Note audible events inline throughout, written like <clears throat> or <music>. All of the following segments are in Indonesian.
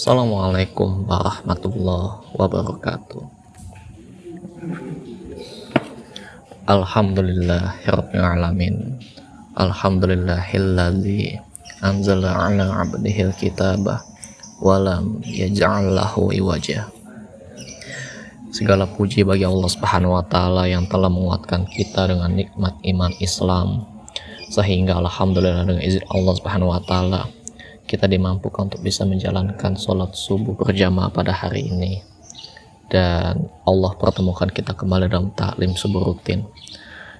Assalamualaikum warahmatullahi wabarakatuh. Alhamdulillahirabbil alamin. Alhamdulillahilladzi anzala ala 'abdihil kitaba walam yaj'al lahu iwaja. Segala puji bagi Allah Subhanahu wa taala yang telah menguatkan kita dengan nikmat iman Islam sehingga alhamdulillah dengan izin Allah Subhanahu wa taala kita dimampukan untuk bisa menjalankan sholat subuh berjamaah pada hari ini. Dan Allah pertemukan kita kembali dalam taklim subuh rutin.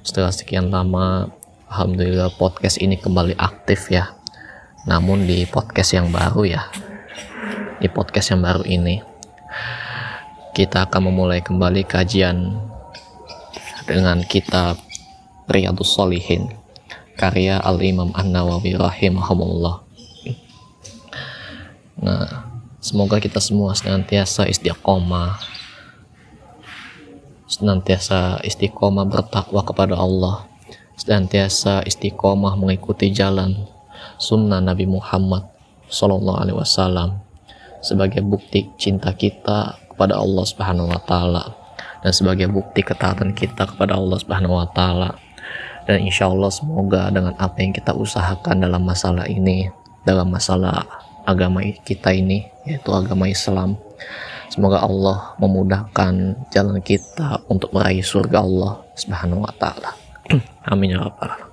Setelah sekian lama Alhamdulillah podcast ini kembali aktif ya. Namun di podcast yang baru ya di podcast yang baru ini kita akan memulai kembali kajian dengan kitab Riyadus Solihin karya Al-Imam An-Nawawi rahimahumullah Nah, semoga kita semua senantiasa istiqomah, senantiasa istiqomah bertakwa kepada Allah, senantiasa istiqomah mengikuti jalan sunnah Nabi Muhammad Sallallahu Alaihi Wasallam sebagai bukti cinta kita kepada Allah Subhanahu Wa Taala dan sebagai bukti ketaatan kita kepada Allah Subhanahu Wa Taala. Dan insya Allah semoga dengan apa yang kita usahakan dalam masalah ini dalam masalah agama kita ini yaitu agama Islam. Semoga Allah memudahkan jalan kita untuk meraih surga Allah Subhanahu wa taala. <clears throat> Amin ya rabbal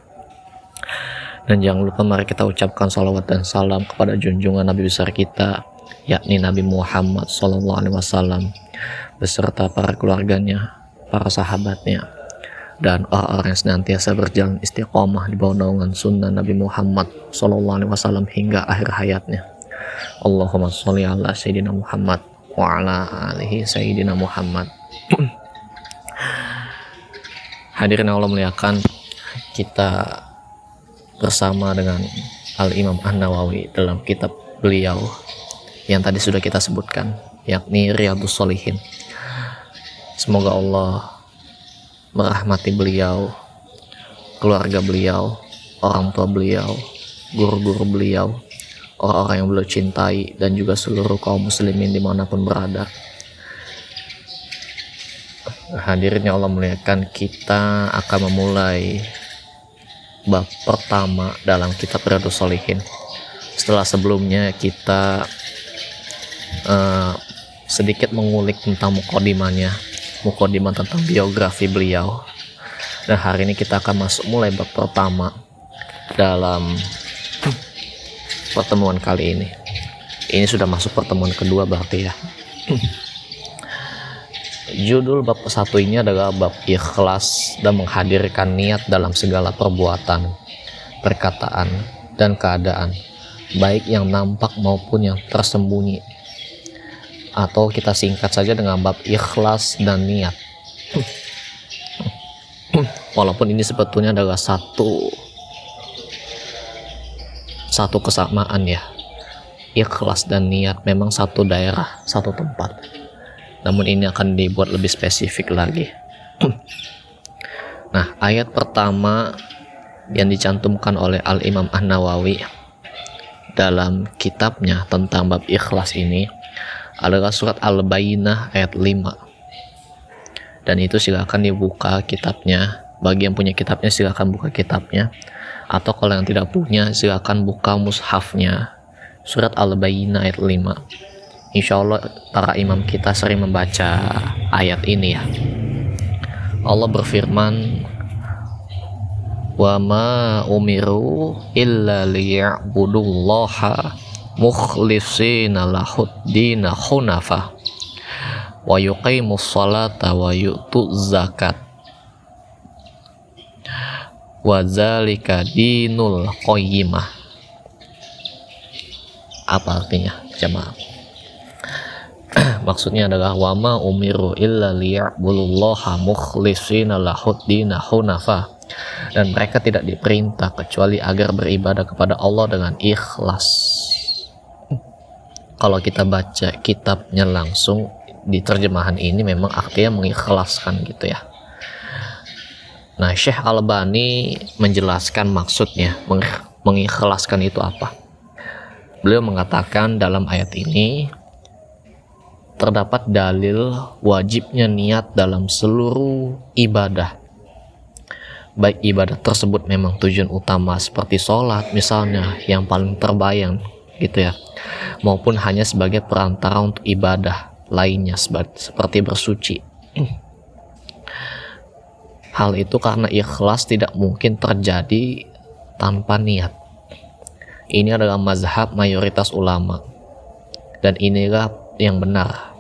dan jangan lupa mari kita ucapkan salawat dan salam kepada junjungan Nabi besar kita yakni Nabi Muhammad Sallallahu Alaihi Wasallam beserta para keluarganya, para sahabatnya, dan orang-orang yang senantiasa berjalan istiqomah di bawah naungan sunnah Nabi Muhammad Sallallahu Alaihi Wasallam hingga akhir hayatnya. Allahumma sholli ala Sayyidina Muhammad wa ala alihi Sayyidina Muhammad. Hadirin Allah muliakan kita bersama dengan Al-Imam An-Nawawi dalam kitab beliau yang tadi sudah kita sebutkan yakni Riyadus Solihin semoga Allah merahmati beliau keluarga beliau orang tua beliau guru-guru beliau orang-orang yang beliau cintai dan juga seluruh kaum muslimin di mana pun berada. Hadirin yang Allah muliakan kita akan memulai bab pertama dalam kitab Riyadus Solihin setelah sebelumnya kita uh, sedikit mengulik tentang mukodimanya mukodimah tentang biografi beliau. Dan hari ini kita akan masuk mulai bab pertama dalam pertemuan kali ini. Ini sudah masuk pertemuan kedua berarti ya. Judul bab satu ini adalah bab ikhlas dan menghadirkan niat dalam segala perbuatan perkataan dan keadaan baik yang nampak maupun yang tersembunyi. Atau kita singkat saja dengan bab ikhlas dan niat. Walaupun ini sebetulnya adalah satu satu kesamaan ya. Ikhlas dan niat memang satu daerah satu tempat. Namun ini akan dibuat lebih spesifik lagi. <clears throat> Nah ayat pertama yang dicantumkan oleh Al-Imam An-Nawawi dalam kitabnya tentang bab ikhlas ini adalah surat Al-Bayyinah ayat 5 dan itu silakan dibuka kitabnya. Bagi yang punya kitabnya silakan buka kitabnya atau kalau yang tidak punya silakan buka mushafnya. Surat Al-Bayyinah ayat 5 Insya Allah para imam kita sering membaca ayat ini ya. Allah berfirman wa ma umiru illa liya'budullaha mukhlishina lahud dina hunafa wa yuqimus salata wa yu'tuz zakat wazalika dinul qayyimah. Apa artinya jemaah? <clears throat> Maksudnya adalah wama umiru illa liya'budullaha mukhlishina lahud dina hunafa. Dan mereka tidak diperintah kecuali agar beribadah kepada Allah dengan ikhlas. Kalau kita baca kitabnya langsung di terjemahan ini memang artinya mengikhlaskan gitu ya Nah, Syekh Albani menjelaskan maksudnya, mengikhlaskan itu apa. Beliau mengatakan dalam ayat ini, terdapat dalil wajibnya niat dalam seluruh ibadah. Baik ibadah tersebut memang tujuan utama seperti sholat misalnya yang paling terbayang gitu ya. Maupun hanya sebagai perantara untuk ibadah lainnya seperti bersuci. <clears throat> Hal itu karena ikhlas tidak mungkin terjadi tanpa niat. Ini adalah mazhab mayoritas ulama. Dan inilah yang benar.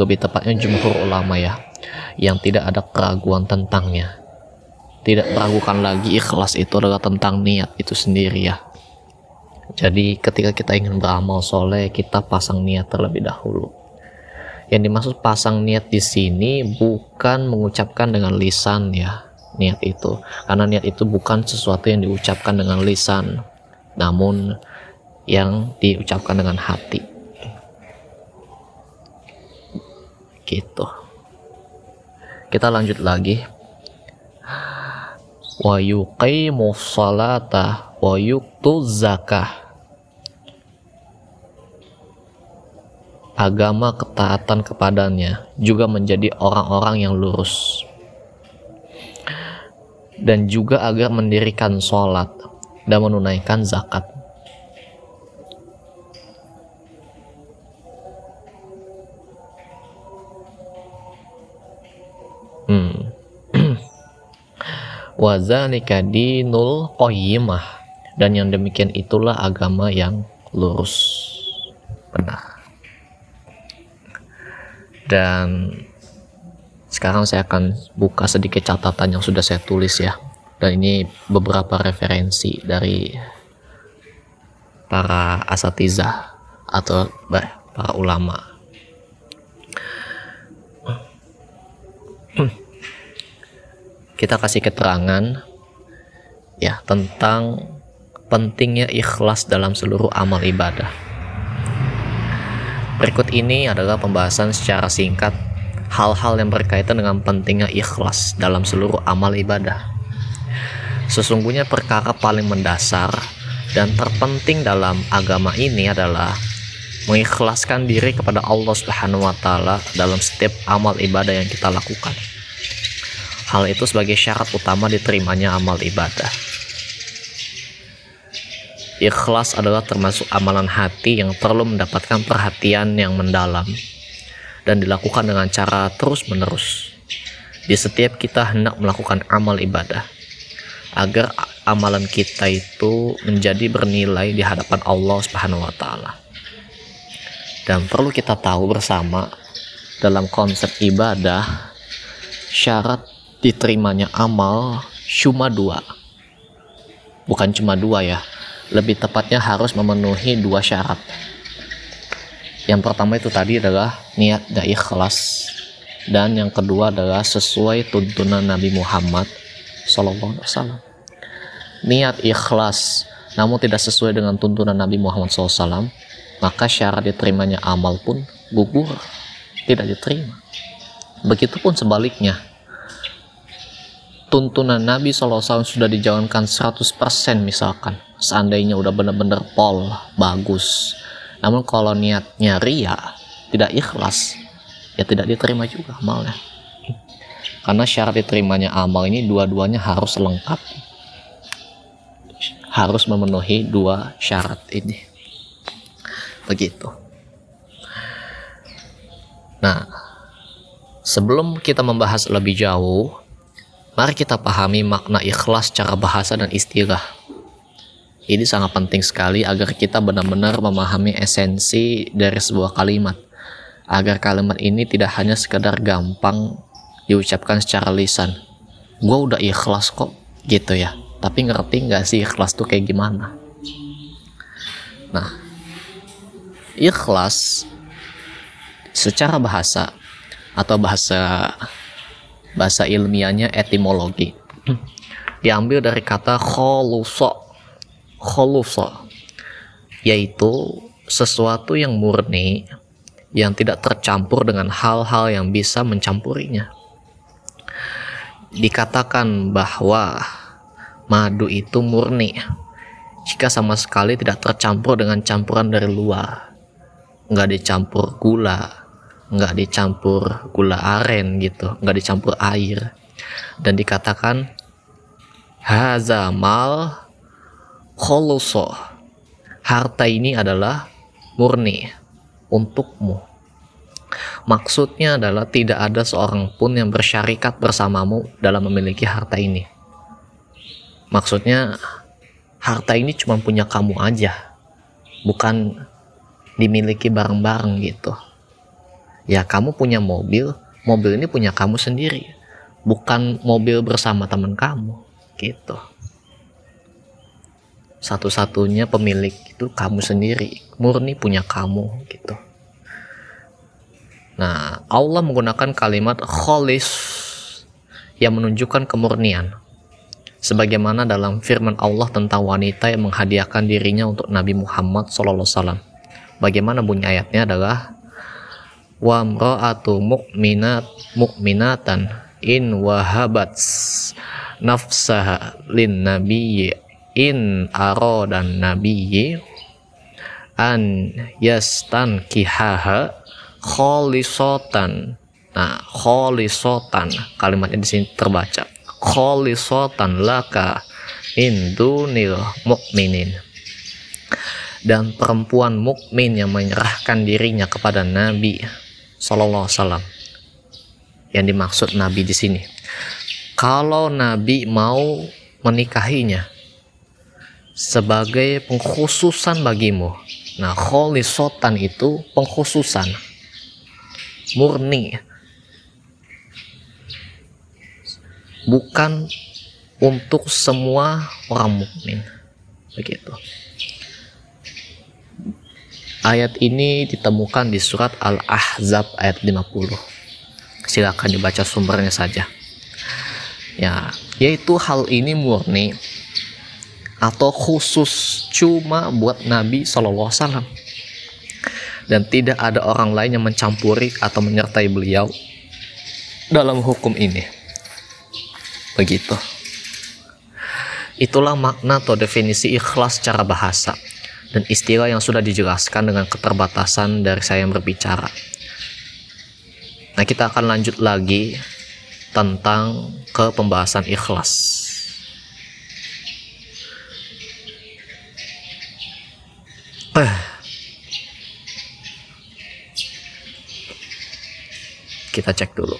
Lebih tepatnya jumhur ulama ya, yang tidak ada keraguan tentangnya. Tidak meragukan lagi ikhlas itu adalah tentang niat itu sendiri ya. Jadi ketika kita ingin beramal soleh, kita pasang niat terlebih dahulu. Yang dimaksud pasang niat di sini bukan mengucapkan dengan lisan ya, niat itu. Karena niat itu bukan sesuatu yang diucapkan dengan lisan, namun yang diucapkan dengan hati. gitu kita lanjut lagi wa yuqimu salata wa yuktu zakah agama ketaatan kepadanya juga menjadi orang-orang yang lurus. Dan juga agar mendirikan sholat dan menunaikan zakat. Hmm. <clears throat> Wazalika dinul qayyimah. Dan yang demikian itulah agama yang lurus Dan sekarang saya akan buka sedikit catatan yang sudah saya tulis ya. Dan ini beberapa referensi dari para asatiza atau para ulama kita kasih keterangan ya tentang pentingnya ikhlas dalam seluruh amal ibadah. Berikut ini adalah pembahasan secara singkat hal-hal yang berkaitan dengan pentingnya ikhlas dalam seluruh amal ibadah. Sesungguhnya perkara paling mendasar dan terpenting dalam agama ini adalah mengikhlaskan diri kepada Allah Subhanahu wa taala dalam setiap amal ibadah yang kita lakukan. Hal itu sebagai syarat utama diterimanya amal ibadah. Ikhlas adalah termasuk amalan hati yang perlu mendapatkan perhatian yang mendalam dan dilakukan dengan cara terus-menerus. Di setiap kita hendak melakukan amal ibadah agar amalan kita itu menjadi bernilai di hadapan Allah Subhanahu wa taala. Dan perlu kita tahu bersama dalam konsep ibadah syarat diterimanya amal cuma dua bukan cuma dua ya lebih tepatnya harus memenuhi dua syarat. Yang pertama itu tadi adalah niat dan ikhlas. Dan yang kedua adalah sesuai tuntunan Nabi Muhammad Wasallam. Niat ikhlas namun tidak sesuai dengan tuntunan Nabi Muhammad SAW maka syarat diterimanya amal pun gugur tidak diterima. Begitupun sebaliknya tuntunan Nabi SAW sudah dijalankan 100% misalkan. Seandainya udah bener-bener pol bagus. Namun kalau niatnya ria tidak ikhlas ya tidak diterima juga amalnya. Karena syarat diterimanya amal ini dua-duanya harus lengkap. Harus memenuhi dua syarat ini. Begitu. Nah sebelum kita membahas lebih jauh Mari kita pahami makna ikhlas secara bahasa dan istilah. Ini sangat penting sekali agar kita benar-benar memahami esensi dari sebuah kalimat. Agar kalimat ini tidak hanya sekedar gampang diucapkan secara lisan. Gue udah ikhlas kok, gitu ya. Tapi ngerti nggak sih ikhlas tuh kayak gimana? Nah, ikhlas secara bahasa atau bahasa bahasa ilmiahnya etimologi. Diambil dari kata kholuso kholuso yaitu sesuatu yang murni yang tidak tercampur dengan hal-hal yang bisa mencampurinya. Dikatakan bahwa madu itu murni jika sama sekali tidak tercampur dengan campuran dari luar. Nggak dicampur gula nggak dicampur gula aren gitu nggak dicampur air. Dan dikatakan hazamal kholuso harta ini adalah murni untukmu. Maksudnya adalah tidak ada seorang pun yang bersyarikat bersamamu dalam memiliki harta ini. Maksudnya harta ini cuma punya kamu aja bukan dimiliki bareng-bareng gitu ya kamu punya mobil mobil ini punya kamu sendiri. Bukan mobil bersama teman kamu gitu. Satu-satunya pemilik itu kamu sendiri murni punya kamu gitu. Nah Allah menggunakan kalimat kholis yang menunjukkan kemurnian. Sebagaimana dalam firman Allah tentang wanita yang menghadiahkan dirinya untuk Nabi Muhammad SAW. Bagaimana bunyi ayatnya adalah wa mra'atu mu'minat mu'minatan in wahabat nafsaha lin nabiyyi in dan nabiyyi an yastan kihaha kholisotan nah kholisotan kalimatnya di sini terbaca. Kholisotan laka indunil mukminin dan perempuan mukmin yang menyerahkan dirinya kepada Nabi Sallallahu Wasallam yang dimaksud Nabi di sini. Kalau Nabi mau menikahinya sebagai pengkhususan bagimu. Nah, kholisotan itu pengkhususan. Murni. Bukan untuk semua orang mukmin. Begitu. Ayat ini ditemukan di surat Al-Ahzab ayat 50 silakan dibaca sumbernya saja. Ya yaitu hal ini murni atau khusus cuma buat Nabi SAW dan tidak ada orang lain yang mencampuri atau menyertai beliau dalam hukum ini. Begitu. Itulah makna atau definisi ikhlas secara bahasa dan istilah yang sudah dijelaskan dengan keterbatasan dari saya yang berbicara Nah, kita akan lanjut lagi tentang ke pembahasan ikhlas. Eh. Kita cek dulu.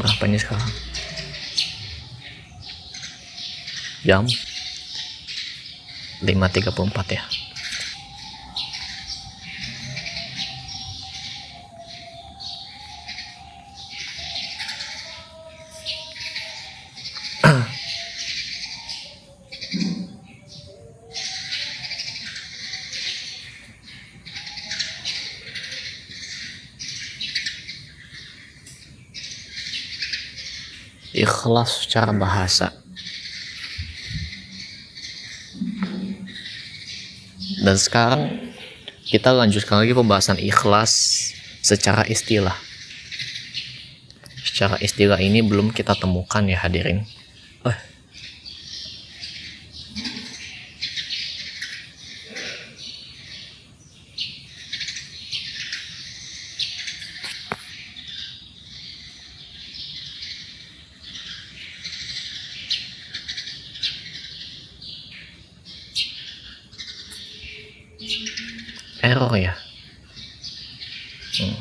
Jam ini sekarang? Jam? 5.34 ya ikhlas secara bahasa. Dan sekarang kita lanjutkan lagi pembahasan ikhlas secara istilah. Secara istilah ini belum kita temukan ya hadirin error ya hmm.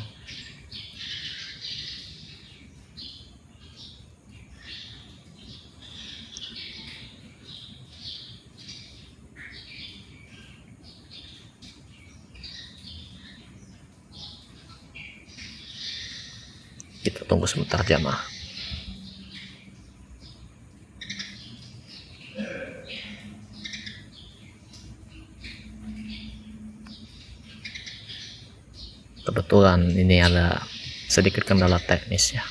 kita tunggu sebentar jamaah kebetulan ini ada sedikit kendala teknis ya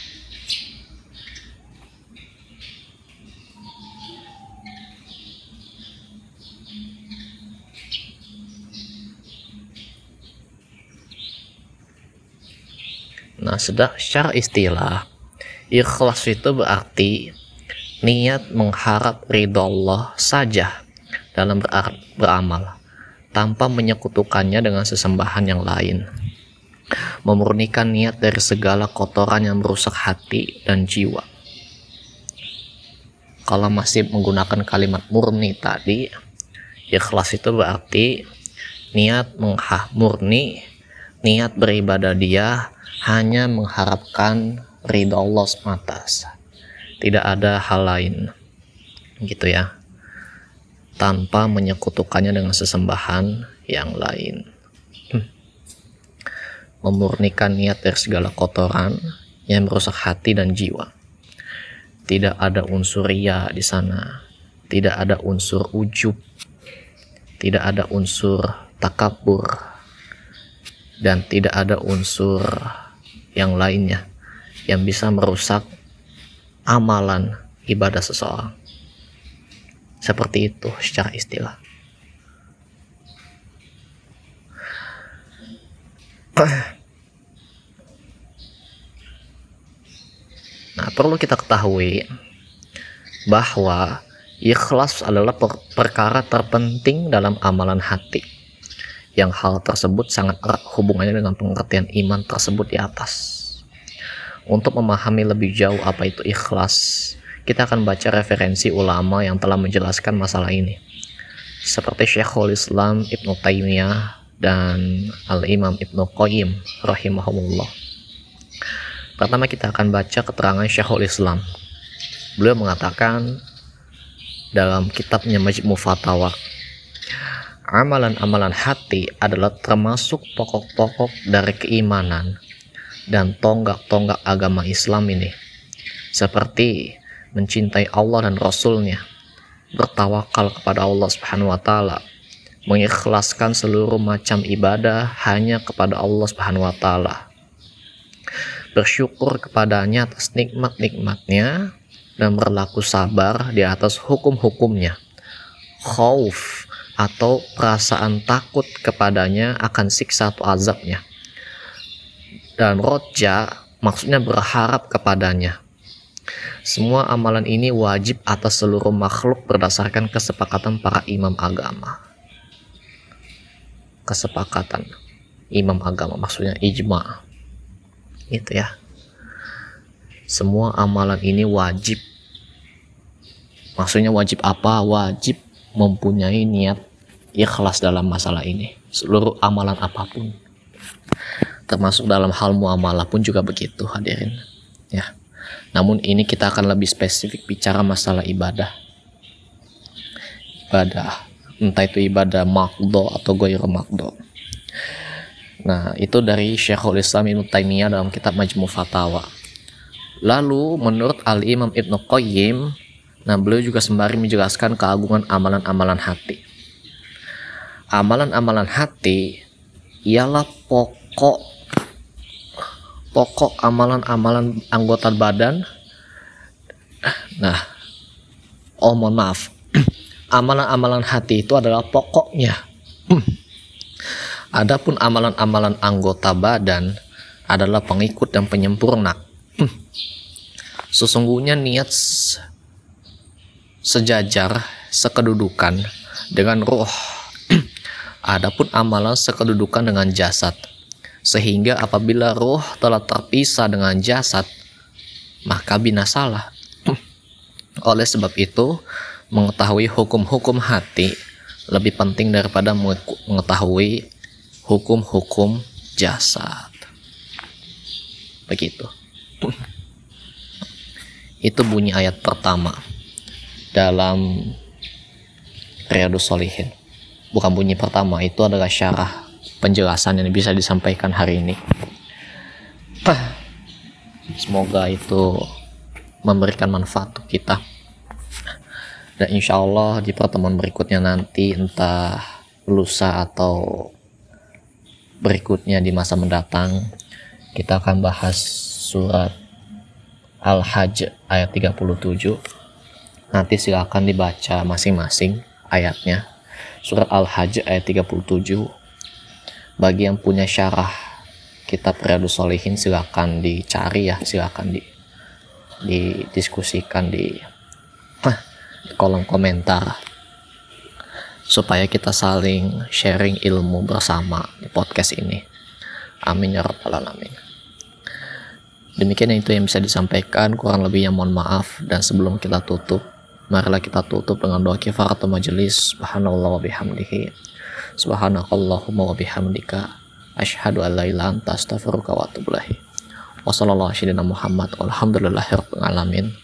Nah, secara istilah, ikhlas itu berarti niat mengharap ridho Allah saja dalam beramal, tanpa menyekutukannya dengan sesembahan yang lain. Memurnikan niat dari segala kotoran yang merusak hati dan jiwa. Kalau masih menggunakan kalimat murni tadi, ikhlas itu berarti niat menghah murni, niat beribadah dia hanya mengharapkan ridho Allah semata tidak ada hal lain gitu ya tanpa menyekutukannya dengan sesembahan yang lain. Memurnikan niat dari segala kotoran yang merusak hati dan jiwa tidak ada unsur ria di sana tidak ada unsur ujub tidak ada unsur takabur dan tidak ada unsur yang lainnya yang bisa merusak amalan ibadah seseorang. Seperti itu secara istilah. Nah, perlu kita ketahui bahwa ikhlas adalah per perkara terpenting dalam amalan hati. Yang hal tersebut sangat erat hubungannya dengan pengertian iman tersebut di atas. Untuk memahami lebih jauh apa itu ikhlas, kita akan baca referensi ulama yang telah menjelaskan masalah ini. Seperti Syekhul Islam Ibnu Taimiyah dan Al-Imam Ibnu Qayyim rahimahumullah. Pertama kita akan baca keterangan Syekhul Islam. Beliau mengatakan dalam kitabnya Majmu Fatawa, amalan-amalan hati adalah termasuk pokok-pokok dari keimanan dan tonggak-tonggak agama Islam ini seperti mencintai Allah dan Rasulnya bertawakal kepada Allah Subhanahu wa taala mengikhlaskan seluruh macam ibadah hanya kepada Allah Subhanahu wa taala bersyukur kepadanya atas nikmat-nikmatnya dan berlaku sabar di atas hukum-hukumnya khauf atau perasaan takut kepadanya akan siksa atau azabnya dan roja maksudnya berharap kepadanya. Semua amalan ini wajib atas seluruh makhluk berdasarkan kesepakatan para imam agama. Kesepakatan imam agama maksudnya ijma. Itu ya. Semua amalan ini wajib. Maksudnya wajib apa? Wajib mempunyai niat ikhlas dalam masalah ini. Seluruh amalan apa pun termasuk dalam hal muamalah pun juga begitu hadirin ya namun ini kita akan lebih spesifik bicara masalah ibadah ibadah entah itu ibadah makdo atau goyur makdo. Nah itu dari Syekhul Islam Ibnu Taimiyah dalam kitab Majmu Fatawa. Lalu menurut Al Imam Ibnu Qayyim nah beliau juga sembari menjelaskan keagungan amalan-amalan hati. Amalan-amalan hati ialah pokok pokok amalan-amalan anggota badan. Nah oh mohon maaf amalan-amalan hati itu adalah pokoknya. Adapun amalan-amalan anggota badan adalah pengikut dan penyempurna. Sesungguhnya niat sejajar sekedudukan dengan roh. <clears throat> Adapun amalan sekedudukan dengan jasad. Sehingga apabila roh telah terpisah dengan jasad, maka binasalah. Oleh sebab itu, mengetahui hukum-hukum hati lebih penting daripada mengetahui hukum-hukum jasad. Begitu. Itu bunyi ayat pertama dalam Riyadus Solihin. Bukan bunyi pertama, itu adalah syarah penjelasan yang bisa disampaikan hari ini. Semoga itu memberikan manfaat untuk kita. Dan insya Allah di pertemuan berikutnya nanti entah lusa atau berikutnya di masa mendatang kita akan bahas surat Al-Hajj ayat 37 nanti silakan dibaca masing-masing ayatnya. Surat Al-Hajj ayat 37 bagi yang punya syarah kitab Riyadus Solihin silakan dicari ya silakan di didiskusikan di, kolom komentar supaya kita saling sharing ilmu bersama di podcast ini amin ya rabbal alamin Demikian itu yang bisa disampaikan, kurang lebihnya mohon maaf dan sebelum kita tutup, marilah kita tutup dengan doa kifaratul majelis. Subhanallah wa bihamdihi. Subhanakallahumma wa bihamdika. Asyhadu an la ilaha anta astaghfiruka wa atubu ilaik. Wassalamualaikum warahmatullahi wabarakatuh.